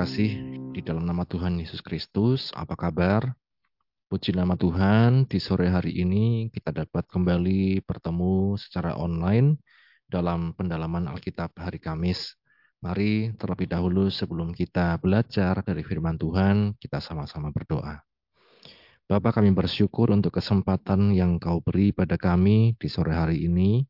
terkasih, di dalam nama Tuhan Yesus Kristus, apa kabar? Puji nama Tuhan, di sore hari ini kita dapat kembali bertemu secara online dalam pendalaman Alkitab hari Kamis. Mari terlebih dahulu sebelum kita belajar dari firman Tuhan, kita sama-sama berdoa. Bapak kami bersyukur untuk kesempatan yang kau beri pada kami di sore hari ini.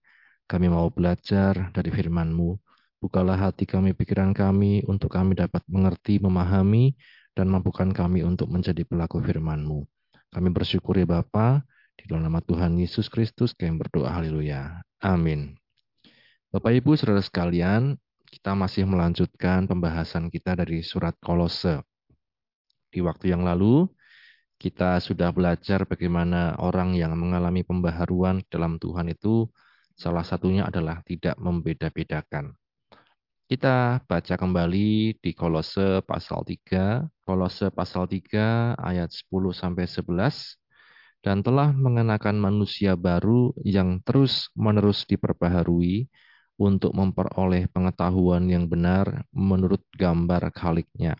Kami mau belajar dari firman-Mu. Bukalah hati kami, pikiran kami, untuk kami dapat mengerti, memahami, dan mampukan kami untuk menjadi pelaku firman-Mu. Kami bersyukur ya Bapa, di dalam nama Tuhan Yesus Kristus kami berdoa haleluya. Amin. Bapak Ibu Saudara sekalian, kita masih melanjutkan pembahasan kita dari surat Kolose. Di waktu yang lalu, kita sudah belajar bagaimana orang yang mengalami pembaharuan dalam Tuhan itu salah satunya adalah tidak membeda-bedakan. Kita baca kembali di Kolose pasal 3, Kolose pasal 3 ayat 10 sampai 11 dan telah mengenakan manusia baru yang terus-menerus diperbaharui untuk memperoleh pengetahuan yang benar menurut gambar khaliknya.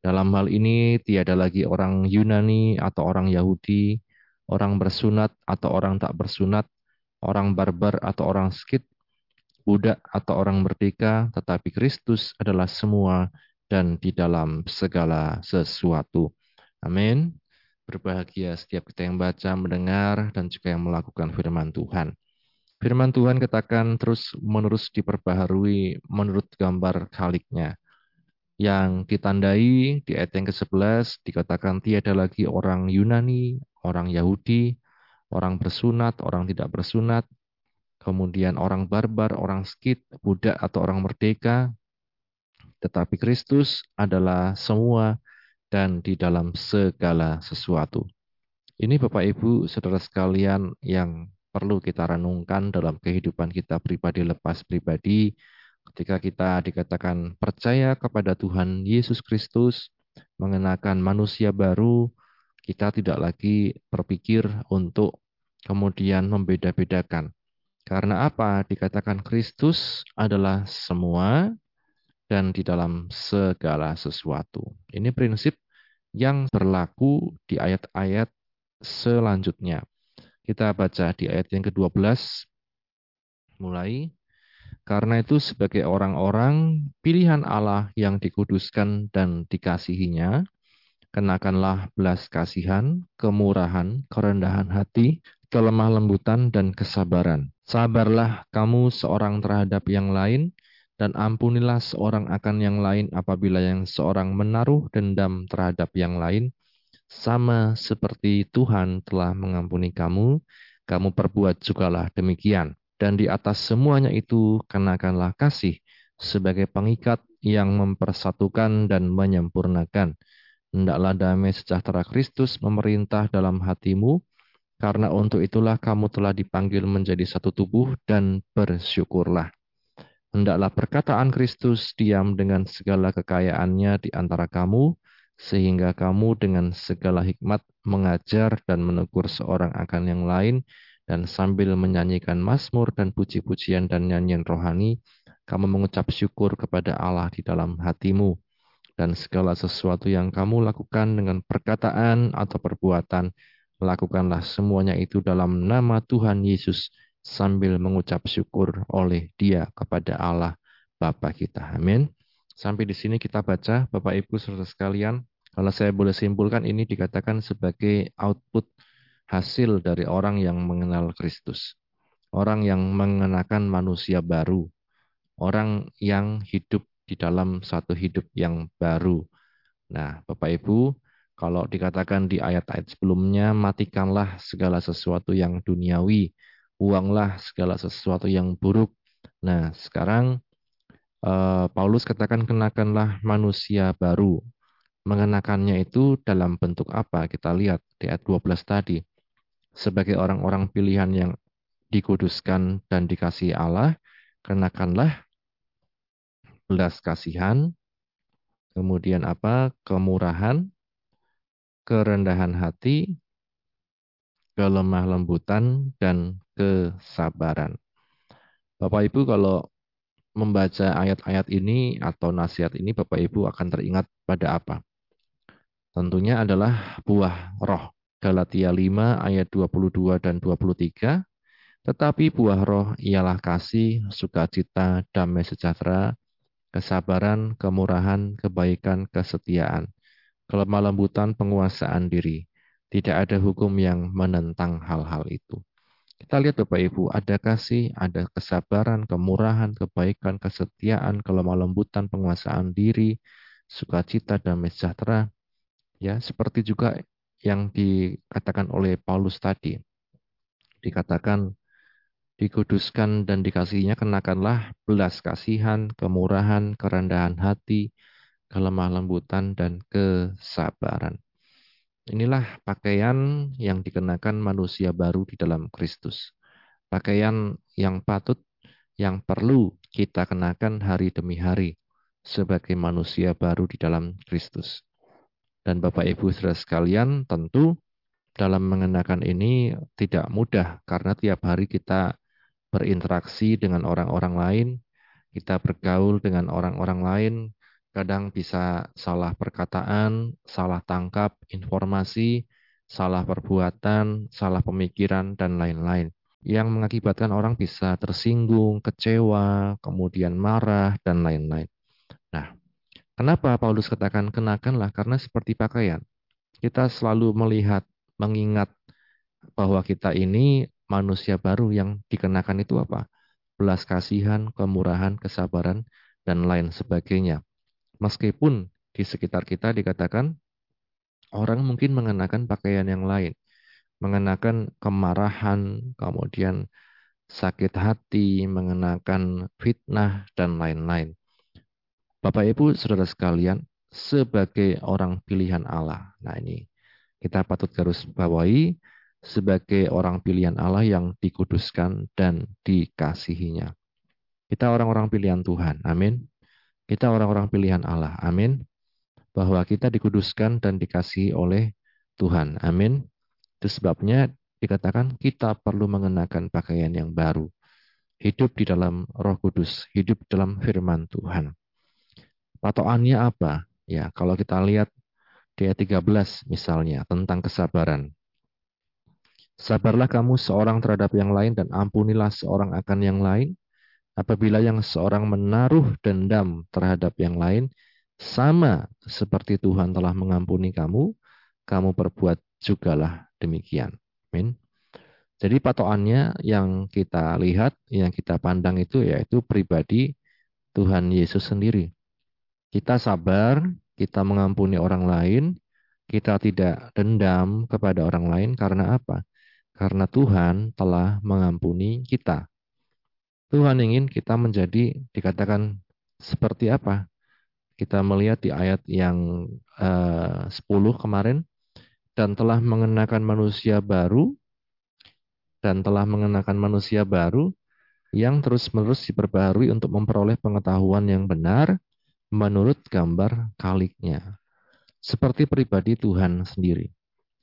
Dalam hal ini tiada lagi orang Yunani atau orang Yahudi, orang bersunat atau orang tak bersunat, orang barbar atau orang skit, budak atau orang merdeka, tetapi Kristus adalah semua dan di dalam segala sesuatu. Amin. Berbahagia setiap kita yang baca, mendengar, dan juga yang melakukan firman Tuhan. Firman Tuhan katakan terus menerus diperbaharui menurut gambar khaliknya. Yang ditandai di ayat yang ke-11 dikatakan tiada lagi orang Yunani, orang Yahudi, orang bersunat, orang tidak bersunat, kemudian orang barbar, orang skit, budak atau orang merdeka, tetapi Kristus adalah semua dan di dalam segala sesuatu. Ini Bapak Ibu, saudara sekalian yang perlu kita renungkan dalam kehidupan kita pribadi lepas pribadi, ketika kita dikatakan percaya kepada Tuhan Yesus Kristus, mengenakan manusia baru, kita tidak lagi berpikir untuk kemudian membeda-bedakan karena apa? Dikatakan Kristus adalah semua dan di dalam segala sesuatu. Ini prinsip yang berlaku di ayat-ayat selanjutnya. Kita baca di ayat yang ke-12 mulai karena itu sebagai orang-orang pilihan Allah yang dikuduskan dan dikasihinya, kenakanlah belas kasihan, kemurahan, kerendahan hati, kelemah lembutan, dan kesabaran. Sabarlah kamu seorang terhadap yang lain, dan ampunilah seorang akan yang lain apabila yang seorang menaruh dendam terhadap yang lain, sama seperti Tuhan telah mengampuni kamu, kamu perbuat jugalah demikian. Dan di atas semuanya itu kenakanlah kasih sebagai pengikat yang mempersatukan dan menyempurnakan. Hendaklah damai sejahtera Kristus memerintah dalam hatimu, karena untuk itulah kamu telah dipanggil menjadi satu tubuh dan bersyukurlah. Hendaklah perkataan Kristus diam dengan segala kekayaannya di antara kamu, sehingga kamu dengan segala hikmat mengajar dan menegur seorang akan yang lain, dan sambil menyanyikan mazmur dan puji-pujian dan nyanyian rohani, kamu mengucap syukur kepada Allah di dalam hatimu. Dan segala sesuatu yang kamu lakukan dengan perkataan atau perbuatan, Lakukanlah semuanya itu dalam nama Tuhan Yesus sambil mengucap syukur oleh dia kepada Allah Bapa kita. Amin. Sampai di sini kita baca Bapak Ibu saudara sekalian. Kalau saya boleh simpulkan ini dikatakan sebagai output hasil dari orang yang mengenal Kristus. Orang yang mengenakan manusia baru. Orang yang hidup di dalam satu hidup yang baru. Nah, Bapak Ibu, kalau dikatakan di ayat-ayat sebelumnya, matikanlah segala sesuatu yang duniawi, buanglah segala sesuatu yang buruk. Nah, sekarang eh, Paulus katakan kenakanlah manusia baru. Mengenakannya itu dalam bentuk apa? Kita lihat di ayat 12 tadi. Sebagai orang-orang pilihan yang dikuduskan dan dikasih Allah, kenakanlah belas kasihan, kemudian apa? Kemurahan, kerendahan hati, kelemah lembutan, dan kesabaran. Bapak Ibu kalau membaca ayat-ayat ini atau nasihat ini Bapak Ibu akan teringat pada apa? Tentunya adalah buah roh. Galatia 5 ayat 22 dan 23. Tetapi buah roh ialah kasih, sukacita, damai sejahtera, kesabaran, kemurahan, kebaikan, kesetiaan, kelemah lembutan, penguasaan diri. Tidak ada hukum yang menentang hal-hal itu. Kita lihat Bapak Ibu, ada kasih, ada kesabaran, kemurahan, kebaikan, kesetiaan, kelemah lembutan, penguasaan diri, sukacita, damai sejahtera. Ya, seperti juga yang dikatakan oleh Paulus tadi. Dikatakan dikuduskan dan dikasihinya kenakanlah belas kasihan, kemurahan, kerendahan hati, kelemah lembutan, dan kesabaran. Inilah pakaian yang dikenakan manusia baru di dalam Kristus. Pakaian yang patut, yang perlu kita kenakan hari demi hari sebagai manusia baru di dalam Kristus. Dan Bapak Ibu saudara sekalian, tentu dalam mengenakan ini tidak mudah karena tiap hari kita berinteraksi dengan orang-orang lain, kita bergaul dengan orang-orang lain, kadang bisa salah perkataan, salah tangkap informasi, salah perbuatan, salah pemikiran, dan lain-lain. Yang mengakibatkan orang bisa tersinggung, kecewa, kemudian marah, dan lain-lain. Nah, kenapa Paulus katakan kenakanlah? Karena seperti pakaian. Kita selalu melihat, mengingat bahwa kita ini manusia baru yang dikenakan itu apa? Belas kasihan, kemurahan, kesabaran, dan lain sebagainya. Meskipun di sekitar kita dikatakan orang mungkin mengenakan pakaian yang lain, mengenakan kemarahan, kemudian sakit hati, mengenakan fitnah, dan lain-lain. Bapak Ibu, saudara sekalian, sebagai orang pilihan Allah. Nah ini, kita patut garis bawahi sebagai orang pilihan Allah yang dikuduskan dan dikasihinya. Kita orang-orang pilihan Tuhan. Amin. Kita orang-orang pilihan Allah. Amin. Bahwa kita dikuduskan dan dikasihi oleh Tuhan. Amin. Itu sebabnya dikatakan kita perlu mengenakan pakaian yang baru. Hidup di dalam roh kudus. Hidup dalam firman Tuhan. Patokannya apa? Ya, kalau kita lihat di ayat 13 misalnya tentang kesabaran. Sabarlah kamu seorang terhadap yang lain dan ampunilah seorang akan yang lain Apabila yang seorang menaruh dendam terhadap yang lain, sama seperti Tuhan telah mengampuni kamu, kamu perbuat jugalah demikian. Amin. Jadi patokannya yang kita lihat, yang kita pandang itu yaitu pribadi Tuhan Yesus sendiri. Kita sabar, kita mengampuni orang lain, kita tidak dendam kepada orang lain karena apa? Karena Tuhan telah mengampuni kita. Tuhan ingin kita menjadi dikatakan seperti apa? Kita melihat di ayat yang uh, eh, 10 kemarin dan telah mengenakan manusia baru dan telah mengenakan manusia baru yang terus-menerus diperbarui untuk memperoleh pengetahuan yang benar menurut gambar kaliknya. Seperti pribadi Tuhan sendiri.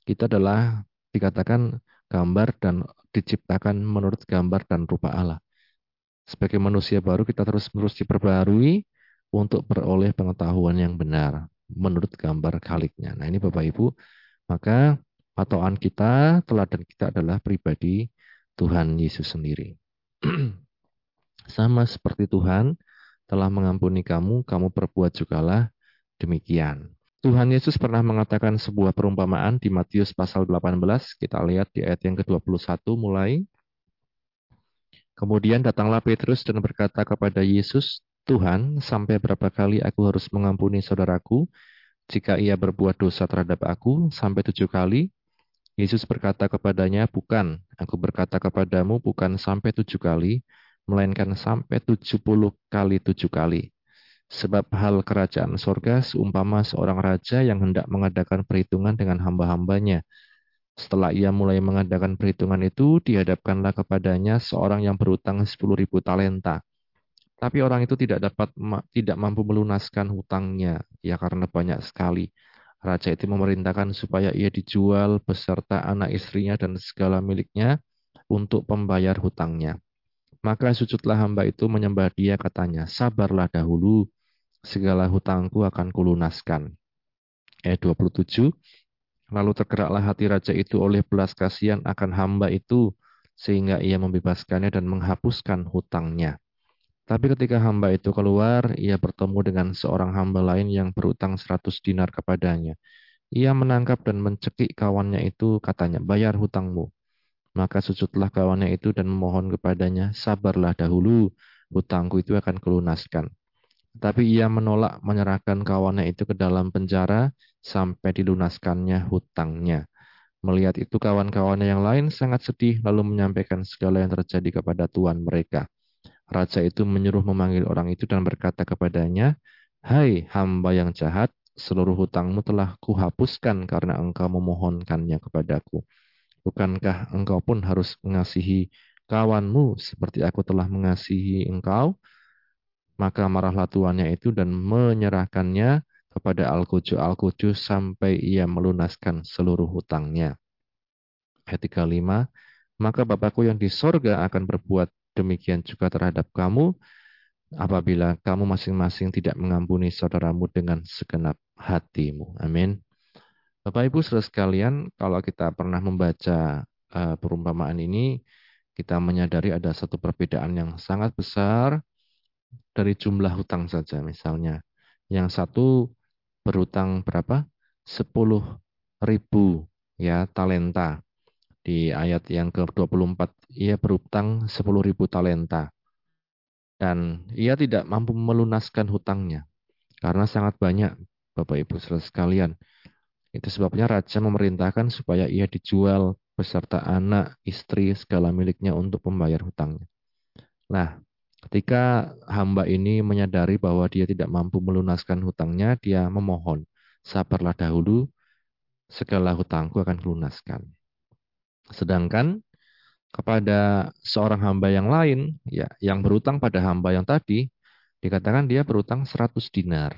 Kita adalah dikatakan gambar dan diciptakan menurut gambar dan rupa Allah. Sebagai manusia baru kita terus-menerus diperbarui untuk beroleh pengetahuan yang benar menurut gambar kaliknya. Nah ini Bapak Ibu, maka patokan kita, teladan kita adalah pribadi Tuhan Yesus sendiri. Sama seperti Tuhan telah mengampuni kamu, kamu perbuat jugalah demikian. Tuhan Yesus pernah mengatakan sebuah perumpamaan di Matius pasal 18, kita lihat di ayat yang ke-21 mulai. Kemudian datanglah Petrus dan berkata kepada Yesus, Tuhan, sampai berapa kali aku harus mengampuni saudaraku jika ia berbuat dosa terhadap aku? Sampai tujuh kali? Yesus berkata kepadanya, bukan, aku berkata kepadamu bukan sampai tujuh kali, melainkan sampai tujuh puluh kali tujuh kali. Sebab hal kerajaan sorga seumpama seorang raja yang hendak mengadakan perhitungan dengan hamba-hambanya. Setelah ia mulai mengadakan perhitungan itu, dihadapkanlah kepadanya seorang yang berutang 10.000 talenta. Tapi orang itu tidak dapat tidak mampu melunaskan hutangnya, ya karena banyak sekali. Raja itu memerintahkan supaya ia dijual beserta anak istrinya dan segala miliknya untuk pembayar hutangnya. Maka sujudlah hamba itu menyembah dia katanya, sabarlah dahulu, segala hutangku akan kulunaskan. Ayat 27, Lalu tergeraklah hati raja itu oleh belas kasihan akan hamba itu, sehingga ia membebaskannya dan menghapuskan hutangnya. Tapi ketika hamba itu keluar, ia bertemu dengan seorang hamba lain yang berutang seratus dinar kepadanya. Ia menangkap dan mencekik kawannya itu, katanya, bayar hutangmu. Maka sujudlah kawannya itu dan memohon kepadanya, sabarlah dahulu, hutangku itu akan kelunaskan. Tapi ia menolak menyerahkan kawannya itu ke dalam penjara sampai dilunaskannya hutangnya. Melihat itu kawan-kawannya yang lain sangat sedih lalu menyampaikan segala yang terjadi kepada tuan mereka. Raja itu menyuruh memanggil orang itu dan berkata kepadanya, Hai hamba yang jahat, seluruh hutangmu telah kuhapuskan karena engkau memohonkannya kepadaku. Bukankah engkau pun harus mengasihi kawanmu seperti aku telah mengasihi engkau? Maka marahlah tuannya itu dan menyerahkannya kepada Al-Kuju Al-Kuju sampai ia melunaskan seluruh hutangnya. Ayat 35, maka Bapakku yang di sorga akan berbuat demikian juga terhadap kamu apabila kamu masing-masing tidak mengampuni saudaramu dengan segenap hatimu. Amin. Bapak Ibu saudara sekalian, kalau kita pernah membaca uh, perumpamaan ini, kita menyadari ada satu perbedaan yang sangat besar dari jumlah hutang saja. Misalnya, yang satu berutang berapa? 10 ribu ya talenta. Di ayat yang ke-24 ia berutang 10 ribu talenta. Dan ia tidak mampu melunaskan hutangnya. Karena sangat banyak Bapak Ibu sekalian. Itu sebabnya raja memerintahkan supaya ia dijual beserta anak, istri, segala miliknya untuk membayar hutangnya. Nah, Ketika hamba ini menyadari bahwa dia tidak mampu melunaskan hutangnya, dia memohon, sabarlah dahulu, segala hutangku akan lunaskan. Sedangkan kepada seorang hamba yang lain, ya, yang berutang pada hamba yang tadi, dikatakan dia berutang 100 dinar.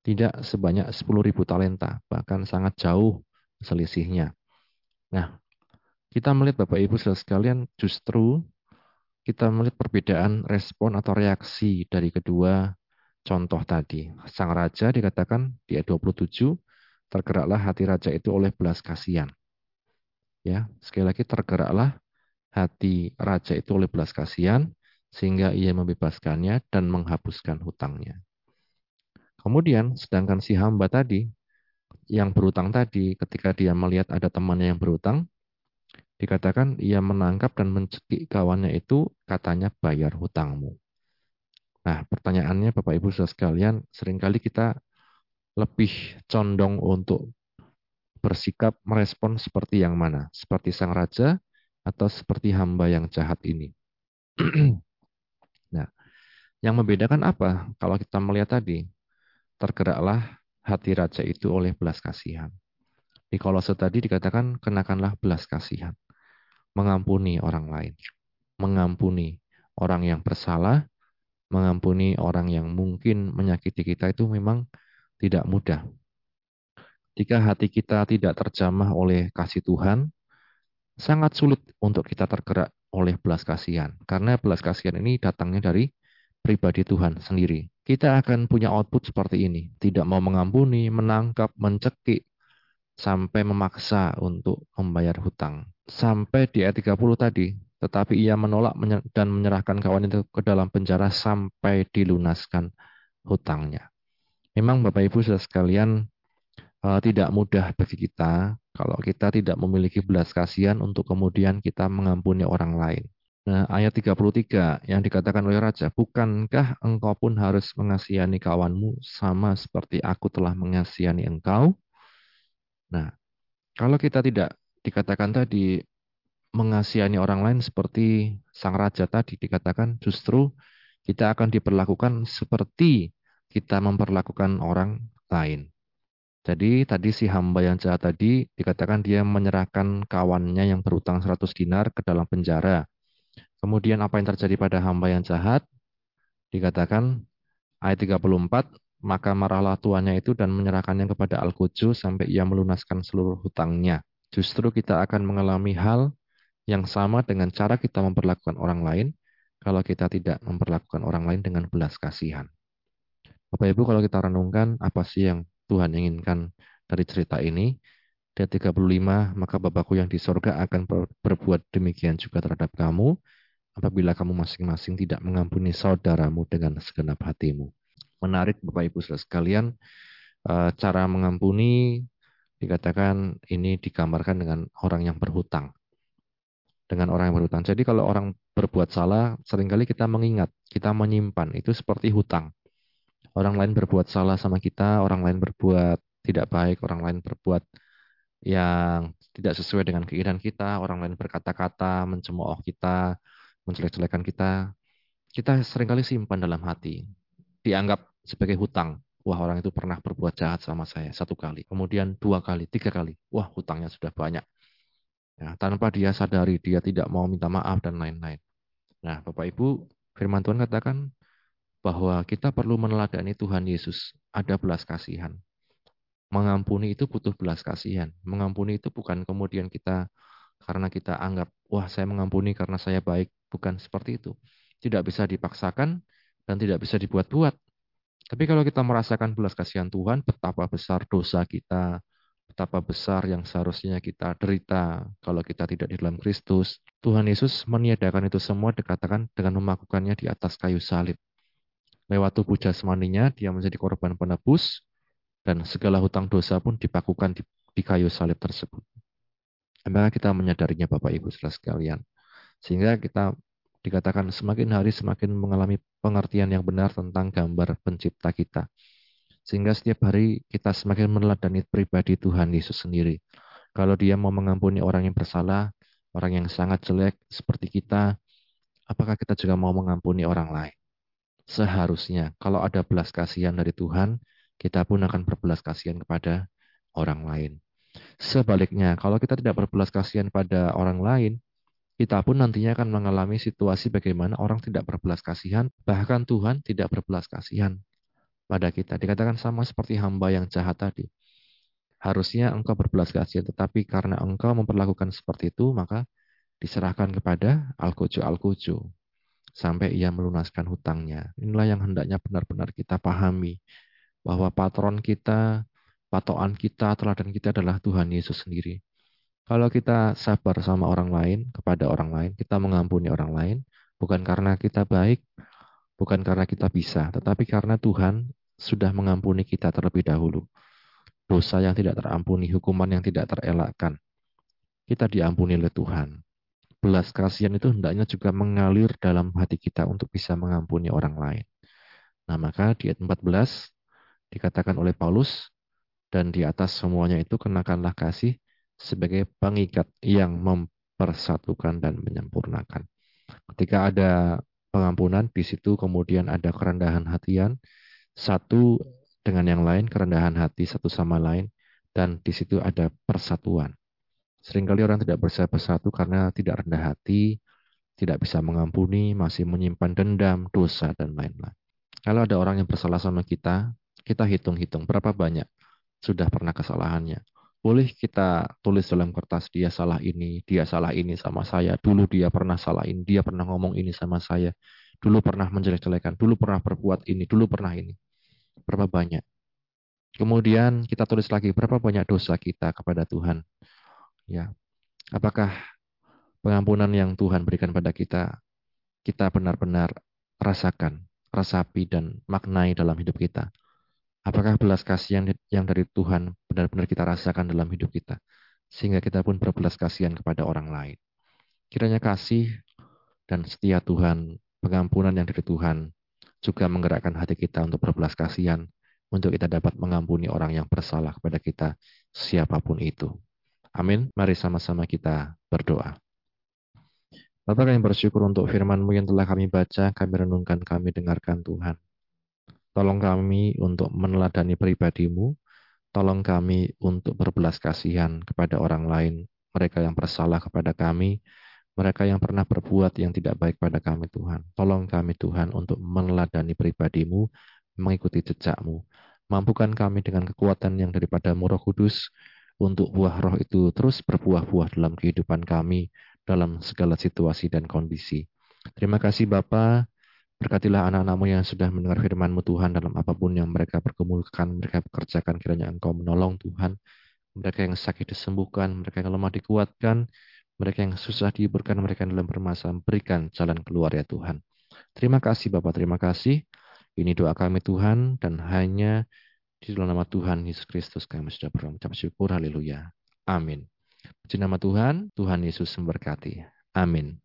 Tidak sebanyak 10 ribu talenta, bahkan sangat jauh selisihnya. Nah, kita melihat Bapak Ibu sekalian justru kita melihat perbedaan respon atau reaksi dari kedua contoh tadi. Sang raja dikatakan di ayat 27, tergeraklah hati raja itu oleh belas kasihan. Ya, sekali lagi tergeraklah hati raja itu oleh belas kasihan sehingga ia membebaskannya dan menghapuskan hutangnya. Kemudian sedangkan si hamba tadi yang berutang tadi ketika dia melihat ada temannya yang berutang, Dikatakan ia menangkap dan mencekik kawannya itu katanya bayar hutangmu. Nah pertanyaannya Bapak Ibu saudara sekalian, sering kali kita lebih condong untuk bersikap merespon seperti yang mana? Seperti sang raja atau seperti hamba yang jahat ini? nah, yang membedakan apa? Kalau kita melihat tadi, tergeraklah hati raja itu oleh belas kasihan. Di kolose tadi dikatakan kenakanlah belas kasihan mengampuni orang lain, mengampuni orang yang bersalah, mengampuni orang yang mungkin menyakiti kita itu memang tidak mudah. Jika hati kita tidak terjamah oleh kasih Tuhan, sangat sulit untuk kita tergerak oleh belas kasihan. Karena belas kasihan ini datangnya dari pribadi Tuhan sendiri. Kita akan punya output seperti ini. Tidak mau mengampuni, menangkap, mencekik, sampai memaksa untuk membayar hutang. Sampai di ayat 30 tadi, tetapi ia menolak dan menyerahkan kawan itu ke dalam penjara sampai dilunaskan hutangnya. Memang Bapak Ibu sudah sekalian uh, tidak mudah bagi kita kalau kita tidak memiliki belas kasihan untuk kemudian kita mengampuni orang lain. Nah, ayat 33 yang dikatakan oleh Raja, Bukankah engkau pun harus mengasihani kawanmu sama seperti aku telah mengasihani engkau? Nah, kalau kita tidak dikatakan tadi mengasihani orang lain seperti sang raja tadi dikatakan justru kita akan diperlakukan seperti kita memperlakukan orang lain. Jadi tadi si hamba yang jahat tadi dikatakan dia menyerahkan kawannya yang berutang 100 dinar ke dalam penjara. Kemudian apa yang terjadi pada hamba yang jahat? Dikatakan ayat 34, maka marahlah tuannya itu dan menyerahkannya kepada Al-Kuju sampai ia melunaskan seluruh hutangnya. Justru kita akan mengalami hal yang sama dengan cara kita memperlakukan orang lain. kalau kita tidak memperlakukan orang lain dengan belas kasihan. Bapak Ibu kalau kita renungkan apa sih yang Tuhan inginkan dari cerita ini, di 35, maka Bapakku yang di sorga akan berbuat demikian juga terhadap kamu, apabila kamu masing-masing tidak mengampuni saudaramu dengan segenap hatimu. Menarik Bapak Ibu saudara sekalian, eh, cara mengampuni dikatakan ini digambarkan dengan orang yang berhutang dengan orang yang berhutang. Jadi kalau orang berbuat salah, sering kali kita mengingat, kita menyimpan. Itu seperti hutang. Orang lain berbuat salah sama kita, orang lain berbuat tidak baik, orang lain berbuat yang tidak sesuai dengan keinginan kita, orang lain berkata-kata, mencemooh kita, menjelek-jelekan kita. Kita sering kali simpan dalam hati. Dianggap sebagai hutang. Wah orang itu pernah berbuat jahat sama saya satu kali. Kemudian dua kali, tiga kali. Wah hutangnya sudah banyak Ya, tanpa dia sadari, dia tidak mau minta maaf dan lain-lain. Nah, Bapak Ibu, firman Tuhan katakan bahwa kita perlu meneladani Tuhan Yesus. Ada belas kasihan. Mengampuni itu butuh belas kasihan. Mengampuni itu bukan kemudian kita karena kita anggap, wah saya mengampuni karena saya baik. Bukan seperti itu. Tidak bisa dipaksakan dan tidak bisa dibuat-buat. Tapi kalau kita merasakan belas kasihan Tuhan, betapa besar dosa kita, betapa besar yang seharusnya kita derita kalau kita tidak di dalam Kristus. Tuhan Yesus meniadakan itu semua dikatakan dengan memakukannya di atas kayu salib. Lewat tubuh jasmaninya, dia menjadi korban penebus, dan segala hutang dosa pun dipakukan di, di kayu salib tersebut. Maka kita menyadarinya Bapak Ibu sekalian. Sehingga kita dikatakan semakin hari semakin mengalami pengertian yang benar tentang gambar pencipta kita. Sehingga setiap hari kita semakin meneladani pribadi Tuhan Yesus sendiri. Kalau dia mau mengampuni orang yang bersalah, orang yang sangat jelek seperti kita, apakah kita juga mau mengampuni orang lain? Seharusnya, kalau ada belas kasihan dari Tuhan, kita pun akan berbelas kasihan kepada orang lain. Sebaliknya, kalau kita tidak berbelas kasihan pada orang lain, kita pun nantinya akan mengalami situasi bagaimana orang tidak berbelas kasihan, bahkan Tuhan tidak berbelas kasihan pada kita. Dikatakan sama seperti hamba yang jahat tadi. Harusnya engkau berbelas kasihan, tetapi karena engkau memperlakukan seperti itu, maka diserahkan kepada Al-Kuju-Al-Kuju. Sampai ia melunaskan hutangnya. Inilah yang hendaknya benar-benar kita pahami. Bahwa patron kita, patokan kita, teladan kita adalah Tuhan Yesus sendiri. Kalau kita sabar sama orang lain, kepada orang lain, kita mengampuni orang lain, bukan karena kita baik, bukan karena kita bisa, tetapi karena Tuhan sudah mengampuni kita terlebih dahulu. Dosa yang tidak terampuni, hukuman yang tidak terelakkan. Kita diampuni oleh Tuhan. Belas kasihan itu hendaknya juga mengalir dalam hati kita untuk bisa mengampuni orang lain. Nah maka di ayat 14 dikatakan oleh Paulus, dan di atas semuanya itu kenakanlah kasih sebagai pengikat yang mempersatukan dan menyempurnakan. Ketika ada pengampunan, di situ kemudian ada kerendahan hatian, satu dengan yang lain, kerendahan hati satu sama lain, dan di situ ada persatuan. Seringkali orang tidak bisa bersatu karena tidak rendah hati, tidak bisa mengampuni, masih menyimpan dendam, dosa, dan lain-lain. Kalau ada orang yang bersalah sama kita, kita hitung-hitung berapa banyak sudah pernah kesalahannya. Boleh kita tulis dalam kertas, dia salah ini, dia salah ini sama saya, dulu dia pernah salah ini, dia pernah ngomong ini sama saya, dulu pernah menjelek-jelekan, dulu pernah berbuat ini, dulu pernah ini berapa banyak. Kemudian kita tulis lagi berapa banyak dosa kita kepada Tuhan. Ya. Apakah pengampunan yang Tuhan berikan pada kita kita benar-benar rasakan, rasapi dan maknai dalam hidup kita? Apakah belas kasihan yang dari Tuhan benar-benar kita rasakan dalam hidup kita? Sehingga kita pun berbelas kasihan kepada orang lain. Kiranya kasih dan setia Tuhan, pengampunan yang dari Tuhan, juga menggerakkan hati kita untuk berbelas kasihan, untuk kita dapat mengampuni orang yang bersalah kepada kita, siapa pun itu. Amin. Mari sama-sama kita berdoa. Bapak kami bersyukur untuk firman-Mu yang telah kami baca, kami renungkan, kami dengarkan Tuhan. Tolong kami untuk meneladani pribadimu, tolong kami untuk berbelas kasihan kepada orang lain, mereka yang bersalah kepada kami, mereka yang pernah berbuat yang tidak baik pada kami Tuhan. Tolong kami Tuhan untuk meneladani pribadimu, mengikuti jejakmu. Mampukan kami dengan kekuatan yang daripada Roh Kudus untuk buah roh itu terus berbuah-buah dalam kehidupan kami, dalam segala situasi dan kondisi. Terima kasih Bapa, berkatilah anak-anakmu yang sudah mendengar firman-Mu Tuhan dalam apa pun yang mereka pergumulkan, mereka pekerjakan kiranya Engkau menolong Tuhan. Mereka yang sakit disembuhkan, mereka yang lemah dikuatkan, mereka yang susah dihiburkan, mereka yang dalam permasalahan berikan jalan keluar ya Tuhan. Terima kasih Bapak, terima kasih. Ini doa kami Tuhan dan hanya di dalam nama Tuhan Yesus Kristus kami sudah berucap syukur. Haleluya. Amin. Puji nama Tuhan, Tuhan Yesus memberkati. Amin.